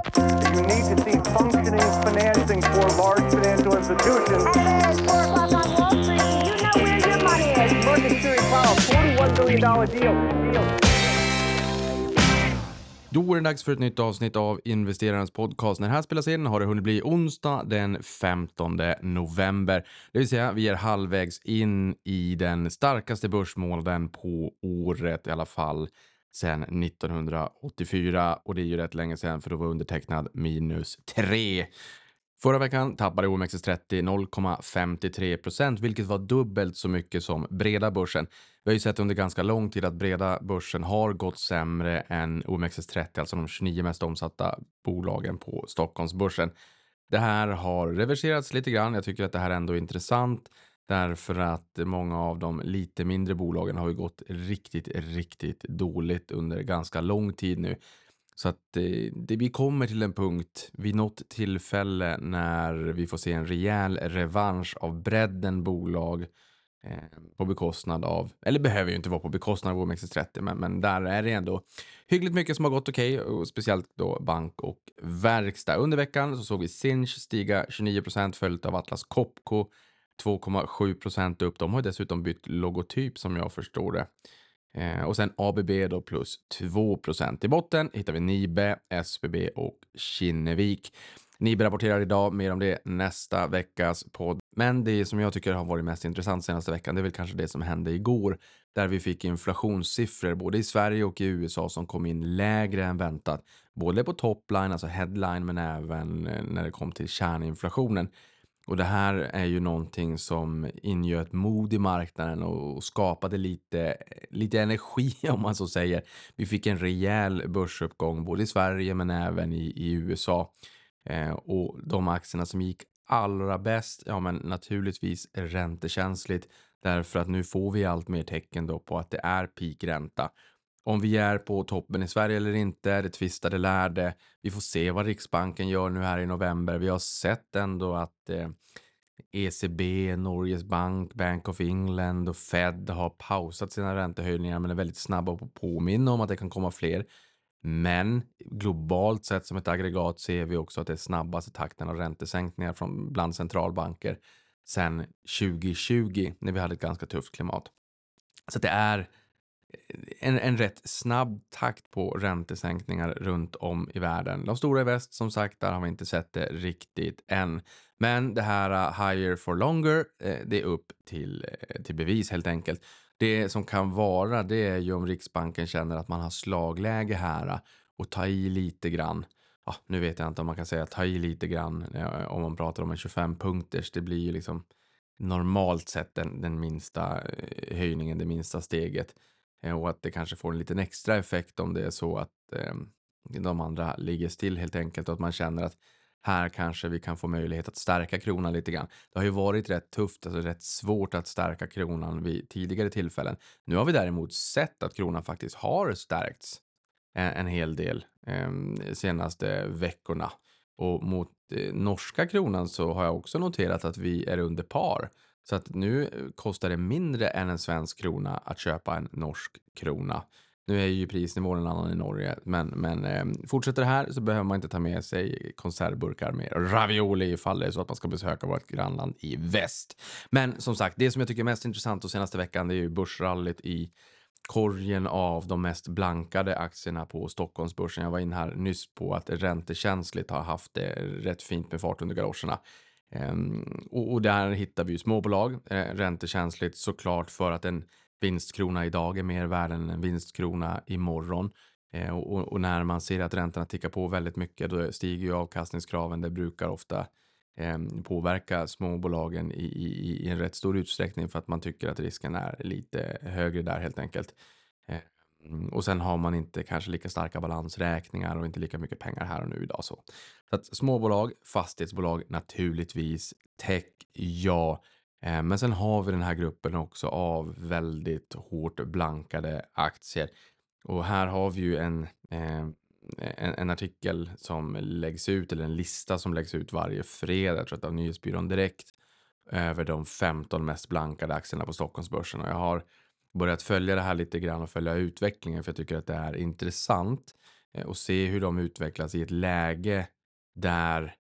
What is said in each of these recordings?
You need to see functioning financing for large financial institutions. At 4 o'clock on Wall Street, do you know where your money is? Market Series Powell, $41 billion deal. deal. Då är det dags för ett nytt avsnitt av Investerarens podcast. När det här spelas in har det hunnit bli onsdag den 15 november. Det vill säga, vi är halvvägs in i den starkaste börsmånaden på året i alla fall sedan 1984 och det är ju rätt länge sedan för då var undertecknad minus 3. Förra veckan tappade OMXS30 0,53 procent, vilket var dubbelt så mycket som breda börsen. Vi har ju sett under ganska lång tid att breda börsen har gått sämre än OMXS30, alltså de 29 mest omsatta bolagen på Stockholmsbörsen. Det här har reverserats lite grann. Jag tycker att det här ändå är intressant därför att många av de lite mindre bolagen har ju gått riktigt, riktigt dåligt under ganska lång tid nu. Så att eh, det, vi kommer till en punkt vid något tillfälle när vi får se en rejäl revansch av bredden bolag eh, på bekostnad av, eller behöver ju inte vara på bekostnad av OMXS30, men, men där är det ändå hyggligt mycket som har gått okej okay, och speciellt då bank och verkstad. Under veckan så såg vi Sinch stiga 29% följt av Atlas Copco 2,7 procent upp. De har dessutom bytt logotyp som jag förstår det. Eh, och sen ABB då plus 2 procent. I botten hittar vi Nibe, SBB och Kinnevik. Nibe rapporterar idag, mer om det nästa veckas podd. Men det som jag tycker har varit mest intressant senaste veckan, det är väl kanske det som hände igår, där vi fick inflationssiffror både i Sverige och i USA som kom in lägre än väntat. Både på topline, alltså headline, men även eh, när det kom till kärninflationen. Och det här är ju någonting som ingöt mod i marknaden och skapade lite, lite energi om man så säger. Vi fick en rejäl börsuppgång både i Sverige men även i, i USA. Eh, och de aktierna som gick allra bäst, ja men naturligtvis räntekänsligt därför att nu får vi allt mer tecken då på att det är peakränta. Om vi är på toppen i Sverige eller inte, det tvistade lärde. Vi får se vad Riksbanken gör nu här i november. Vi har sett ändå att eh, ECB, Norges bank, Bank of England och Fed har pausat sina räntehöjningar men är väldigt snabba på att påminna om att det kan komma fler. Men globalt sett som ett aggregat ser vi också att det är snabbaste takten av räntesänkningar från bland centralbanker sedan 2020 när vi hade ett ganska tufft klimat. Så det är en, en rätt snabb takt på räntesänkningar runt om i världen. De stora i väst, som sagt, där har vi inte sett det riktigt än. Men det här uh, higher for longer, eh, det är upp till, eh, till bevis helt enkelt. Det som kan vara, det är ju om Riksbanken känner att man har slagläge här uh, och ta i lite grann. Ja, nu vet jag inte om man kan säga ta i lite grann eh, om man pratar om en 25 punkters. Det blir ju liksom normalt sett den, den minsta eh, höjningen, det minsta steget. Eh, och att det kanske får en liten extra effekt om det är så att eh, de andra ligger still helt enkelt och att man känner att här kanske vi kan få möjlighet att stärka kronan lite grann. Det har ju varit rätt tufft, alltså rätt svårt att stärka kronan vid tidigare tillfällen. Nu har vi däremot sett att kronan faktiskt har stärkts en, en hel del eh, senaste veckorna. Och mot eh, norska kronan så har jag också noterat att vi är under par. Så att nu eh, kostar det mindre än en svensk krona att köpa en norsk krona. Nu är ju prisnivån en annan i Norge, men, men eh, fortsätter det här så behöver man inte ta med sig konservburkar med ravioli ifall det är så att man ska besöka vårt grannland i väst. Men som sagt, det som jag tycker är mest intressant och senaste veckan, det är ju börsrallyt i korgen av de mest blankade aktierna på Stockholmsbörsen. Jag var in här nyss på att räntekänsligt har haft det rätt fint med fart under galoscherna. Ehm, och, och, där hittar vi ju småbolag, eh, räntekänsligt såklart för att en vinstkrona idag är mer värd än en vinstkrona imorgon. Eh, och, och, när man ser att räntorna tickar på väldigt mycket då stiger ju avkastningskraven. Det brukar ofta eh, påverka småbolagen i, i, i en rätt stor utsträckning för att man tycker att risken är lite högre där helt enkelt. Mm, och sen har man inte kanske lika starka balansräkningar och inte lika mycket pengar här och nu idag. Så, så att småbolag, fastighetsbolag naturligtvis, tech, ja. Eh, men sen har vi den här gruppen också av väldigt hårt blankade aktier. Och här har vi ju en, eh, en, en, artikel som läggs ut, eller en lista som läggs ut varje fredag, jag tror att av Nyhetsbyrån Direkt, över de 15 mest blankade aktierna på Stockholmsbörsen. Och jag har börjat följa det här lite grann och följa utvecklingen för jag tycker att det är intressant. Eh, och se hur de utvecklas i ett läge där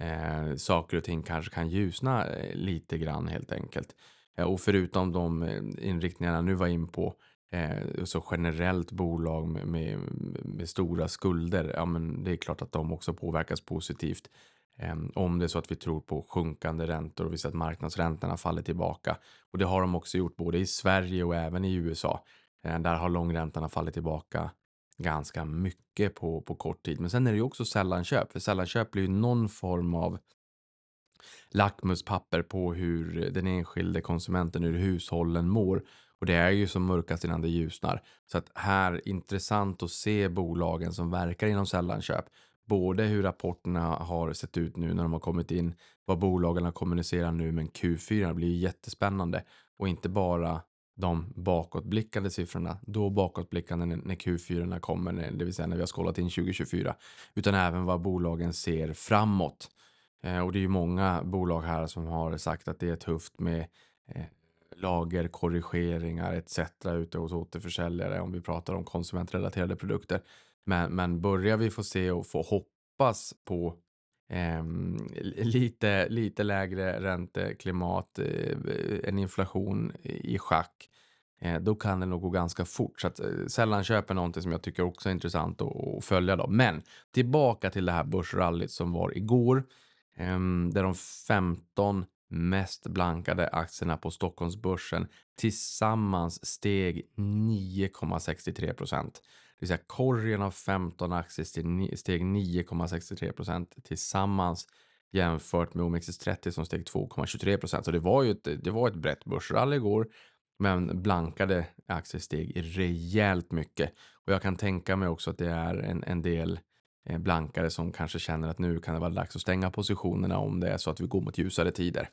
eh, saker och ting kanske kan ljusna eh, lite grann helt enkelt. Eh, och förutom de inriktningarna nu var in på eh, så generellt bolag med, med, med, stora skulder, ja men det är klart att de också påverkas positivt. Ehm, om det är så att vi tror på sjunkande räntor och vi ser att marknadsräntorna faller tillbaka. Och det har de också gjort både i Sverige och även i USA. Ehm, där har långräntorna fallit tillbaka ganska mycket på, på kort tid. Men sen är det ju också sällanköp, för sällanköp blir ju någon form av lackmuspapper på hur den enskilde konsumenten, hur hushållen mår. Och det är ju som mörkast innan det ljusnar. Så att här, intressant att se bolagen som verkar inom sällanköp. Både hur rapporterna har sett ut nu när de har kommit in, vad bolagen har kommunicerat nu, men Q4 blir jättespännande. Och inte bara de bakåtblickande siffrorna, då bakåtblickande när, Q4 kommer, det vill säga när vi har skålat in 2024, utan även vad bolagen ser framåt. Eh, och det är ju många bolag här som har sagt att det är tufft med eh, lagerkorrigeringar etc. ute hos återförsäljare om vi pratar om konsumentrelaterade produkter. Men, men börjar vi få se och få hoppas på eh, lite, lite lägre ränteklimat, eh, eh en inflation i schack, eh, då kan det nog gå ganska fort. Så att eh, sällanköp någonting som jag tycker också är intressant att, att följa. Då. Men tillbaka till det här börsrallyt som var igår. Ehm, där de 15 mest blankade aktierna på Stockholmsbörsen tillsammans steg 9,63 procent. Det vill säga korgen av 15 aktier steg 9,63 procent tillsammans jämfört med OMXS30 som steg 2,23 procent. Så det var ju ett, det var ett brett börsrally igår, men blankade aktier steg rejält mycket. Och jag kan tänka mig också att det är en, en del eh, blankare som kanske känner att nu kan det vara dags att stänga positionerna om det är så att vi går mot ljusare tider.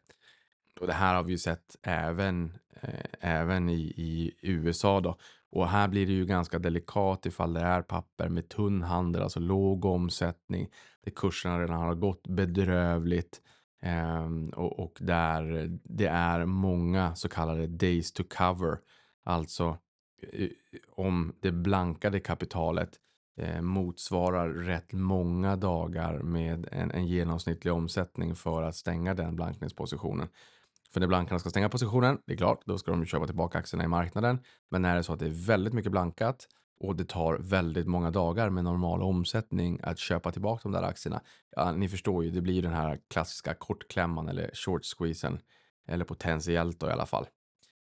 Och det här har vi ju sett även, eh, även i, i USA då. Och här blir det ju ganska delikat ifall det är papper med tunn handel, alltså låg omsättning, där kurserna redan har gått bedrövligt eh, och, och där det är många så kallade days to cover, alltså eh, om det blankade kapitalet eh, motsvarar rätt många dagar med en, en genomsnittlig omsättning för att stänga den blankningspositionen. För när blankarna ska stänga positionen, det är klart, då ska de köpa tillbaka aktierna i marknaden. Men när det är så att det är väldigt mycket blankat och det tar väldigt många dagar med normal omsättning att köpa tillbaka de där aktierna. Ja, ni förstår ju, det blir den här klassiska kortklämman eller short squeezen. Eller potentiellt då i alla fall.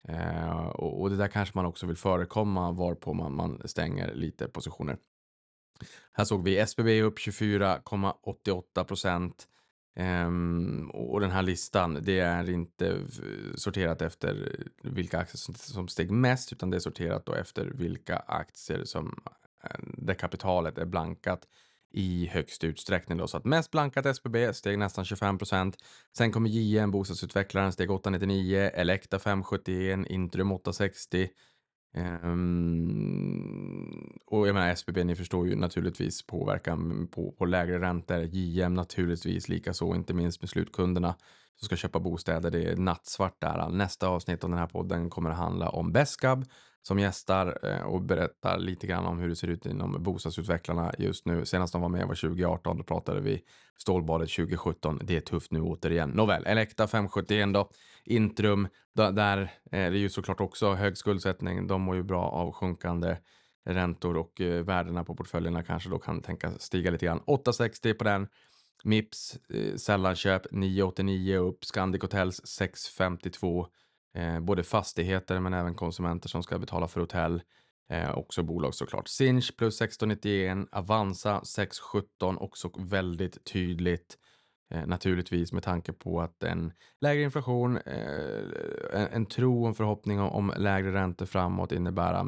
Eh, och, och, det där kanske man också vill förekomma varpå man, man stänger lite positioner. Här såg vi SBB upp 24,88 procent. Um, och den här listan, det är inte sorterat efter vilka aktier som, som steg mest, utan det är sorterat då efter vilka aktier som eh, där kapitalet är blankat i högst utsträckning. Då. Så att mest blankat SBB steg nästan 25 procent. Sen kommer JM, bostadsutvecklaren, steg 899, Elekta 571, Intrum 860. Um, och jag menar SBB, ni förstår ju naturligtvis påverkan på, på lägre räntor. JM naturligtvis likaså, inte minst med slutkunderna som ska köpa bostäder. Det är nattsvart där. Nästa avsnitt av den här podden kommer att handla om Beskab som gästar eh, och berättar lite grann om hur det ser ut inom bostadsutvecklarna just nu. Senast de var med var 2018, då pratade vi stålbadet 2017. Det är tufft nu återigen. Nåväl, Elekta 571 då. Intrum, där är det ju såklart också hög skuldsättning. De mår ju bra av sjunkande räntor och eh, värdena på portföljerna kanske då kan tänka stiga lite grann. 860 på den. Mips, eh, sällanköp 989 upp, Scandic Hotels 652. Eh, både fastigheter men även konsumenter som ska betala för hotell. Eh, också bolag såklart. Sinch plus 1691, Avanza 617 också väldigt tydligt. Eh, naturligtvis med tanke på att en lägre inflation, eh, en, en, tro och en förhoppning om, om lägre räntor framåt innebär,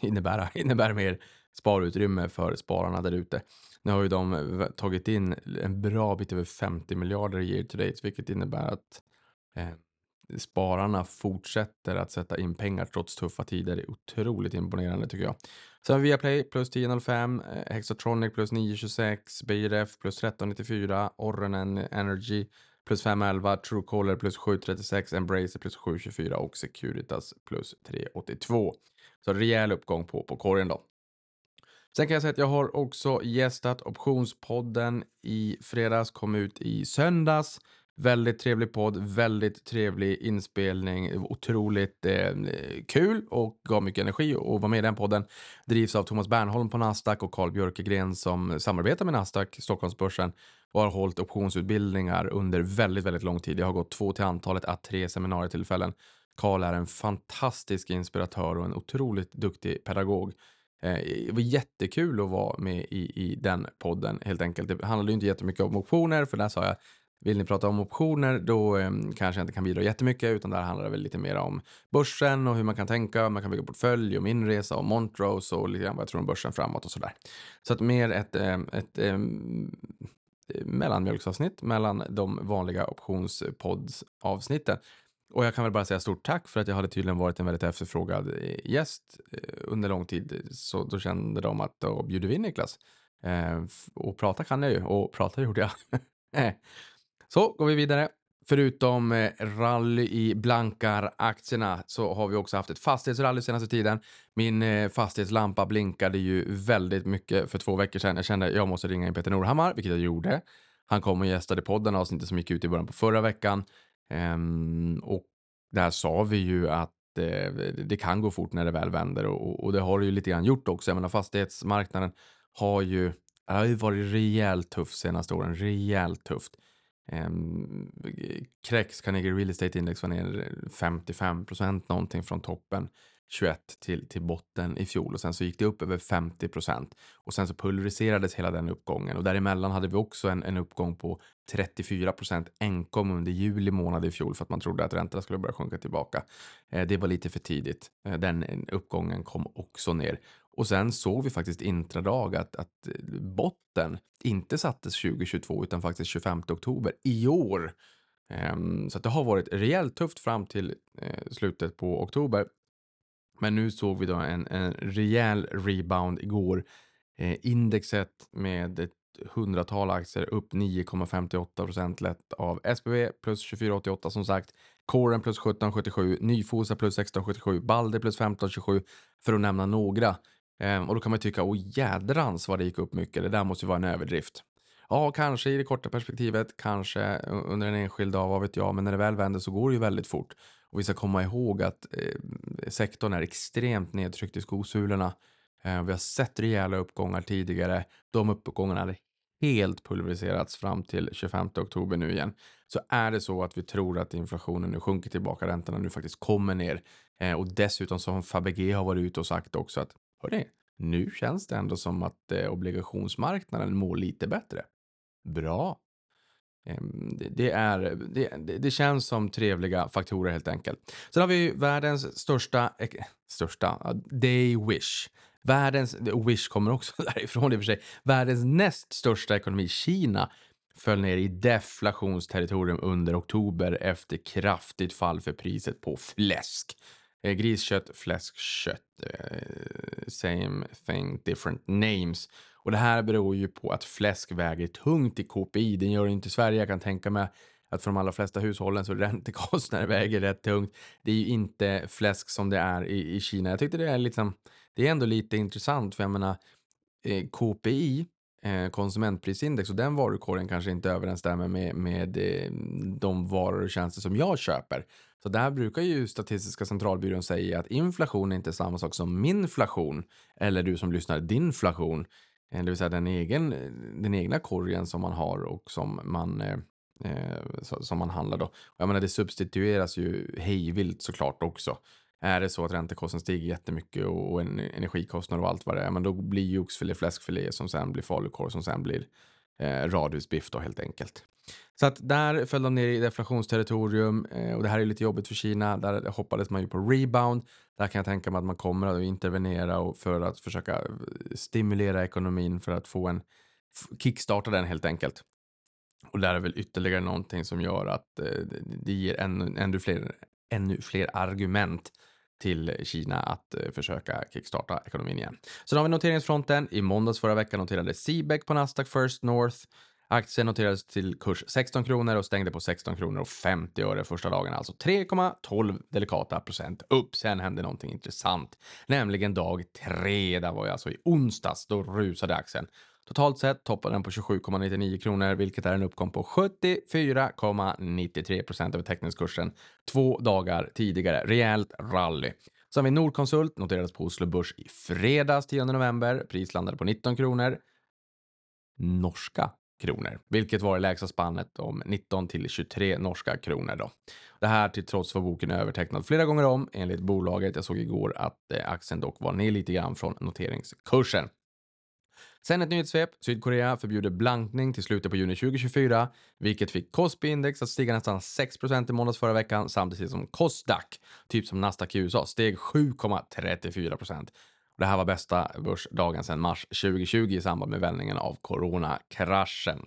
innebär, innebär mer sparutrymme för spararna där ute. Nu har ju de eh, tagit in en bra bit över 50 miljarder year to date, vilket innebär att eh, spararna fortsätter att sätta in pengar trots tuffa tider. Det är otroligt imponerande tycker jag. Sen har vi Viaplay plus 10,05, eh, Hexatronic plus 9,26, BRF plus 13,94, Orrenen Energy plus 5,11, Truecaller plus 7,36, Embracer plus 7,24 och Securitas plus 3,82. Så rejäl uppgång på, på korgen då. Sen kan jag säga att jag har också gästat Optionspodden i fredags, kom ut i söndags. Väldigt trevlig podd, väldigt trevlig inspelning, otroligt eh, kul och gav mycket energi att vara med i den podden. Drivs av Thomas Bernholm på Nasdaq och Carl Björkegren som samarbetar med Nasdaq, Stockholmsbörsen och har hållit optionsutbildningar under väldigt, väldigt lång tid. Jag har gått två till antalet, att tre seminarietillfällen. Carl är en fantastisk inspiratör och en otroligt duktig pedagog. Eh, det var jättekul att vara med i, i den podden helt enkelt. Det handlade ju inte jättemycket om optioner för där sa jag vill ni prata om optioner då eh, kanske jag inte kan bidra jättemycket utan där handlar det väl lite mer om börsen och hur man kan tänka, man kan bygga portfölj och min resa och Montrose och lite grann vad jag tror om börsen framåt och sådär. Så att mer ett, eh, ett eh, mellanmjölksavsnitt mellan de vanliga optionspoddsavsnitten. Och jag kan väl bara säga stort tack för att jag hade tydligen varit en väldigt efterfrågad eh, gäst eh, under lång tid. Så då kände de att då bjuder vi in Niklas. Eh, och prata kan jag ju och prata gjorde jag. så går vi vidare. Förutom rally i blankar-aktierna så har vi också haft ett fastighetsrally senaste tiden. Min fastighetslampa blinkade ju väldigt mycket för två veckor sedan. Jag kände att jag måste ringa in Peter Norhammar, vilket jag gjorde. Han kom och gästade podden, avsnittet som gick ut i början på förra veckan. Ehm, och där sa vi ju att eh, det kan gå fort när det väl vänder och, och det har det ju lite grann gjort också. Jag menar fastighetsmarknaden har ju, har ju varit rejält tuff senaste åren, rejält tufft. Um, Krex, Carnegie Real Estate Index var ner 55 procent någonting från toppen 21 till, till botten i fjol och sen så gick det upp över 50 procent och sen så pulveriserades hela den uppgången och däremellan hade vi också en, en uppgång på 34 procent enkom under juli månad i fjol för att man trodde att räntorna skulle börja sjunka tillbaka. Eh, det var lite för tidigt. Eh, den uppgången kom också ner och sen såg vi faktiskt intradag att, att eh, botten inte sattes 2022 utan faktiskt 25 oktober i år. Ehm, så det har varit rejält tufft fram till eh, slutet på oktober. Men nu såg vi då en, en rejäl rebound igår. Eh, indexet med ett hundratal aktier upp 9,58 procent lätt av SBB plus 24,88 som sagt. Coren plus 17,77, Nyfosa plus 16,77, Balder plus 15,27 för att nämna några. Eh, och då kan man tycka, åh jädrans vad det gick upp mycket, det där måste ju vara en överdrift. Ja, kanske i det korta perspektivet, kanske under en enskild dag, vad vet jag, men när det väl vänder så går det ju väldigt fort. Och vi ska komma ihåg att eh, sektorn är extremt nedtryckt i skosulorna. Eh, vi har sett rejäla uppgångar tidigare. De uppgångarna hade helt pulveriserats fram till 25 oktober nu igen. Så är det så att vi tror att inflationen nu sjunker tillbaka, räntorna nu faktiskt kommer ner eh, och dessutom som Fabege har varit ute och sagt också att hörni, nu känns det ändå som att eh, obligationsmarknaden mår lite bättre. Bra. Ehm, det, är, det, det, känns som trevliga faktorer helt enkelt. Sen har vi världens största, största, Day Wish. Världens, Wish kommer också därifrån i och för sig. Världens näst största ekonomi, Kina, föll ner i deflationsterritorium under oktober efter kraftigt fall för priset på fläsk. Eh, griskött, fläskkött, eh, same thing, different names. Och det här beror ju på att fläsk väger tungt i KPI. Den gör det inte i Sverige. Jag kan tänka mig att för de allra flesta hushållen så räntekostnader väger rätt tungt. Det är ju inte fläsk som det är i, i Kina. Jag tyckte det är liksom, det är ändå lite intressant för jag menar eh, KPI, eh, konsumentprisindex och den varukorgen kanske inte överensstämmer med, med eh, de varor och tjänster som jag köper. Så där brukar ju Statistiska centralbyrån säga att inflation är inte samma sak som minflation eller du som lyssnar dinflation. Eh, det vill säga den, egen, den egna korgen som man har och som man, eh, eh som man handlar då. Jag menar det substitueras ju hejvilt såklart också. Är det så att räntekostnaden stiger jättemycket och, och en och allt vad det är, men då blir ju oxfilé fläskfilé som sen blir falukorv som sen blir eh, radhusbiff då helt enkelt. Så att där föll de ner i deflationsterritorium eh, och det här är lite jobbigt för Kina. Där hoppades man ju på rebound. Där kan jag tänka mig att man kommer att intervenera och för att försöka eh, stimulera ekonomin för att få en kickstarta den helt enkelt. Och där är väl ytterligare någonting som gör att eh, det ger ännu, ännu, fler, ännu fler argument till Kina att eh, försöka kickstarta ekonomin igen. Sen har vi noteringsfronten. I måndags förra veckan noterade Seabeck på Nasdaq First North Aktien noterades till kurs 16 kronor och stängde på 16 kronor och 50 öre första dagen, alltså 3,12 delikata procent upp. Sen hände någonting intressant, nämligen dag tre. Det var ju alltså i onsdags. Då rusade aktien. Totalt sett toppade den på 27,99 kronor, vilket är en uppgång på 74,93 procent över teckningskursen två dagar tidigare. Rejält rally. Sen vi Nordkonsult, noterades på Oslo Börs i fredags 10 november. Pris landade på 19 kronor. Norska kronor, vilket var det lägsta spannet om 19 till 23 norska kronor då. Det här till trots var boken övertecknad flera gånger om enligt bolaget. Jag såg igår att eh, aktien dock var ner lite grann från noteringskursen. Sen ett nyhetssvep. Sydkorea förbjuder blankning till slutet på juni 2024, vilket fick Kospi-index att stiga nästan 6% i måndags förra veckan, samtidigt som Kosdaq, typ som Nasdaq i USA, steg 7,34% Det här var bästa börsdagen sedan mars 2020 i samband med vändningen av coronakraschen.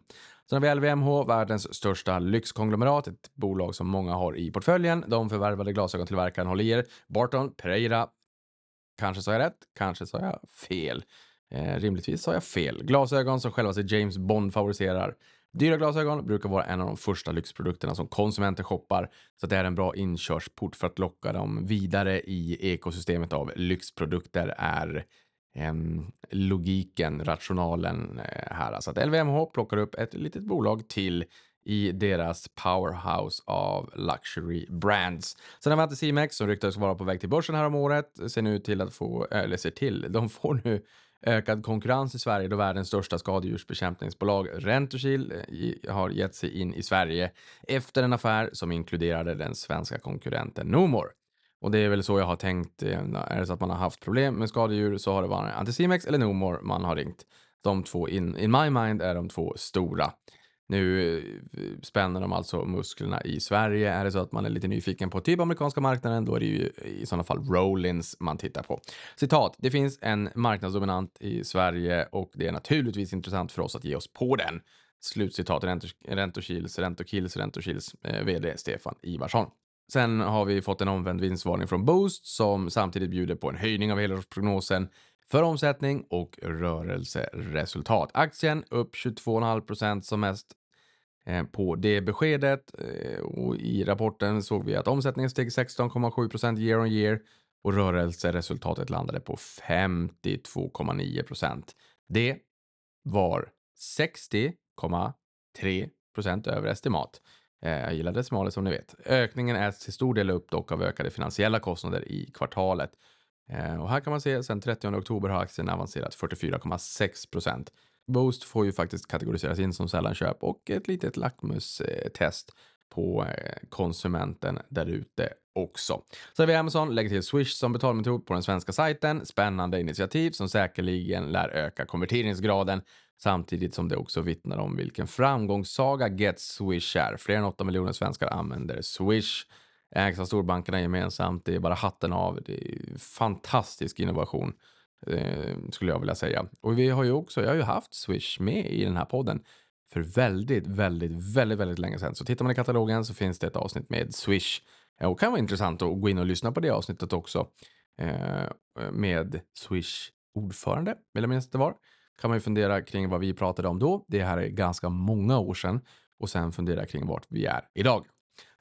Sen har vi LVMH, världens största lyxkonglomerat, ett bolag som många har i portföljen. De förvärvade glasögontillverkaren Holier, Barton, Pereira. Kanske sa jag rätt, kanske sa jag fel. Eh, rimligtvis sa jag fel. Glasögon som själva sig James Bond favoriserar. Dyra glasögon brukar vara en av de första lyxprodukterna som konsumenter shoppar, så det är en bra inkörsport för att locka dem vidare i ekosystemet av lyxprodukter är eh, logiken, rationalen eh, här. Alltså att LVMH plockar upp ett litet bolag till i deras powerhouse av luxury brands. Sen har vi Anticimex som ryktades vara på väg till börsen här om året. Ser nu till att få, eller ser till, de får nu ökad konkurrens i Sverige då världens största skadedjursbekämpningsbolag Rentokil eh, har gett sig in i Sverige efter en affär som inkluderade den svenska konkurrenten Nomor. Och det är väl så jag har tänkt. Eh, är det så att man har haft problem med skadedjur så har det varit Anticimex eller Nomor man har ringt. De två in, in my mind är de två stora. Nu eh, spänner de alltså musklerna i Sverige. Är det så att man är lite nyfiken på typ amerikanska marknaden, då är det ju i sådana fall Rollins man tittar på. Citat. Det finns en marknadsdominant i Sverige och det är naturligtvis intressant för oss att ge oss på den. Slutcitat. Rentokils, Rentokils, Rentokils eh, vd Stefan Ivarsson. Sen har vi fått en omvänd vinstvarning från Boost som samtidigt bjuder på en höjning av helårsprognosen för omsättning och rörelseresultat. Aktien upp 22,5% som mest Eh, på det beskedet eh, och i rapporten såg vi att omsättningen steg 16,7% year on year och rörelseresultatet landade på 52,9% Det var 60,3 över estimat. Jag gillar decimaler som ni vet. Ökningen äts till stor del upp dock av ökade finansiella kostnader i kvartalet. Eh, och här kan man se sen 30 oktober har aktien avancerat 44,6 procent. Boost får ju faktiskt kategoriseras in som sällanköp och ett litet lackmustest på eh, konsumenten där ute också. Så har vi Amazon lägger till Swish som betalmetod på den svenska sajten. Spännande initiativ som säkerligen lär öka konverteringsgraden samtidigt som det också vittnar om vilken framgångssaga Get Swish är. Fler än 8 miljoner svenskar använder Swish ägs av storbankerna gemensamt. Det är bara hatten av. Det är fantastisk innovation Eh, skulle jag vilja säga. Och vi har ju också, jag har ju haft Swish med i den här podden för väldigt, väldigt, väldigt, väldigt länge sedan. Så tittar man i katalogen så finns det ett avsnitt med Swish. Eh, och kan vara intressant att gå in och lyssna på det avsnittet också. Eh, med Swish ordförande, vill jag minnas det var. Kan man ju fundera kring vad vi pratade om då. Det här är ganska många år sedan. Och sen fundera kring vart vi är idag.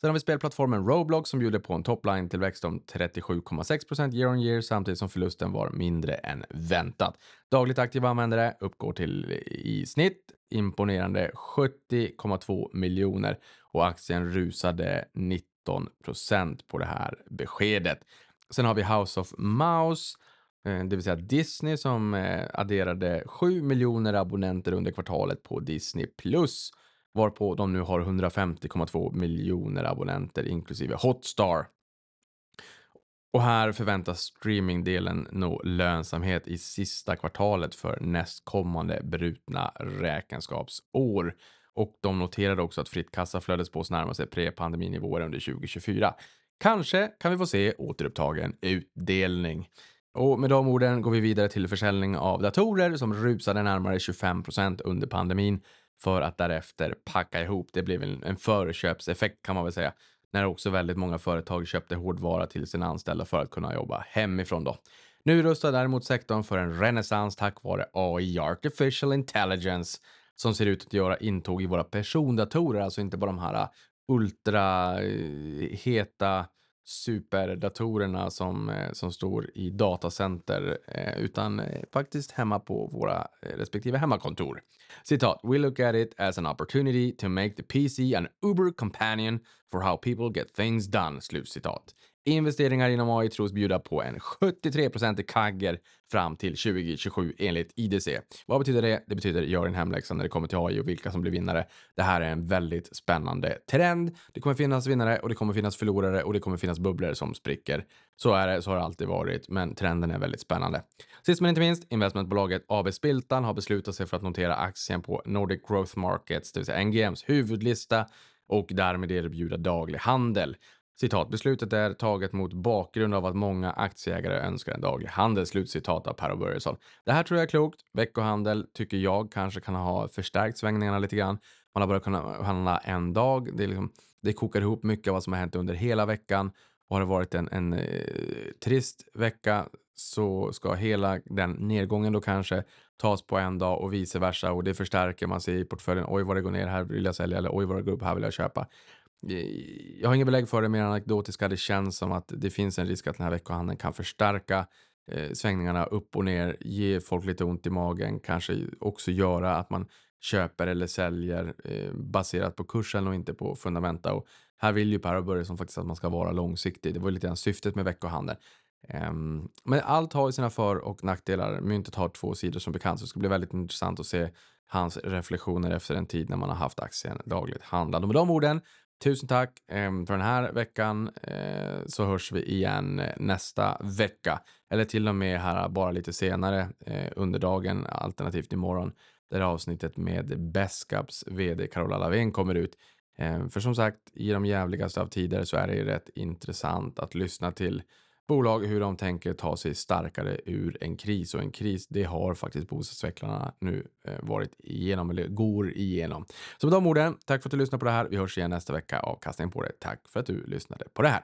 Sen har vi spelplattformen Roblox som bjuder på en topline-tillväxt om 37,6% year on year samtidigt som förlusten var mindre än väntat. Dagligt aktiva användare uppgår till i snitt imponerande 70,2 miljoner och aktien rusade 19% på det här beskedet. Sen har vi House of Mouse, eh, det vill säga Disney som eh, adderade 7 miljoner abonnenter under kvartalet på Disney Plus varpå de nu har 150,2 miljoner abonnenter inklusive Hotstar. Och här förväntas streamingdelen nå lönsamhet i sista kvartalet för nästkommande brutna räkenskapsår. Och de noterade också att fritt kassaflödespås närmar sig pre-pandeminivåer under 2024. Kanske kan vi få se återupptagen utdelning. Och med de orden går vi vidare till försäljning av datorer som rusade närmare 25 procent under pandemin för att därefter packa ihop. Det blev en, en förköpseffekt kan man väl säga. När också väldigt många företag köpte hårdvara till sina anställda för att kunna jobba hemifrån då. Nu rustar däremot sektorn för en renässans tack vare AI, artificial intelligence. som ser ut att göra intåg i våra persondatorer, alltså inte bara de här äh, ultra äh, heta superdatorerna som, eh, som står i datacenter eh, utan eh, faktiskt hemma på våra respektive hemmakontor. Citat. We look at it as an opportunity to make the PC an Uber companion for how people get things done. Slutcitat. Investeringar inom AI tros bjuda på en 73% kagger fram till 2027 enligt IDC. Vad betyder det? Det betyder gör en hemläxa när det kommer till AI och vilka som blir vinnare. Det här är en väldigt spännande trend. Det kommer finnas vinnare och det kommer finnas förlorare och det kommer finnas bubblor som spricker. Så är det, så har det alltid varit, men trenden är väldigt spännande. Sist men inte minst, investmentbolaget AB Spiltan har beslutat sig för att notera aktien på Nordic Growth Markets, det vill säga NGMs huvudlista och därmed erbjuda daglig handel. Citat, beslutet är taget mot bakgrund av att många aktieägare önskar en daglig handel. Slutcitat av Per Börjesson. Det här tror jag är klokt. Veckohandel tycker jag kanske kan ha förstärkt svängningarna lite grann. Man har börjat kunna handla en dag. Det, liksom, det kokar ihop mycket av vad som har hänt under hela veckan. Och har det varit en, en eh, trist vecka så ska hela den nedgången då kanske tas på en dag och vice versa och det förstärker man sig i portföljen. Oj vad det går ner, här vill jag sälja eller oj vad det går upp, här vill jag köpa. Eh, jag har inga belägg för det mer anekdotiska. Det känns som att det finns en risk att den här veckohandeln kan förstärka eh, svängningarna upp och ner, ge folk lite ont i magen, kanske också göra att man köper eller säljer eh, baserat på kursen och inte på fundamenta. Och här vill ju Per och Börjesson faktiskt att man ska vara långsiktig. Det var lite grann syftet med veckohandeln. Um, men allt har ju sina för och nackdelar. Myntet har två sidor som bekant, så det ska bli väldigt intressant att se hans reflektioner efter en tid när man har haft aktien dagligt handlad. Och med de orden Tusen tack ehm, för den här veckan eh, så hörs vi igen nästa vecka eller till och med här bara lite senare eh, under dagen alternativt imorgon där avsnittet med Beskaps vd Carola Lavén kommer ut. Ehm, för som sagt, i de jävligaste av tider så är det ju rätt intressant att lyssna till bolag hur de tänker ta sig starkare ur en kris och en kris det har faktiskt bostadsutvecklarna nu eh, varit igenom eller går igenom. Så med de orden, tack för att du lyssnade på det här. Vi hörs igen nästa vecka. Avkastning på det. Tack för att du lyssnade på det här.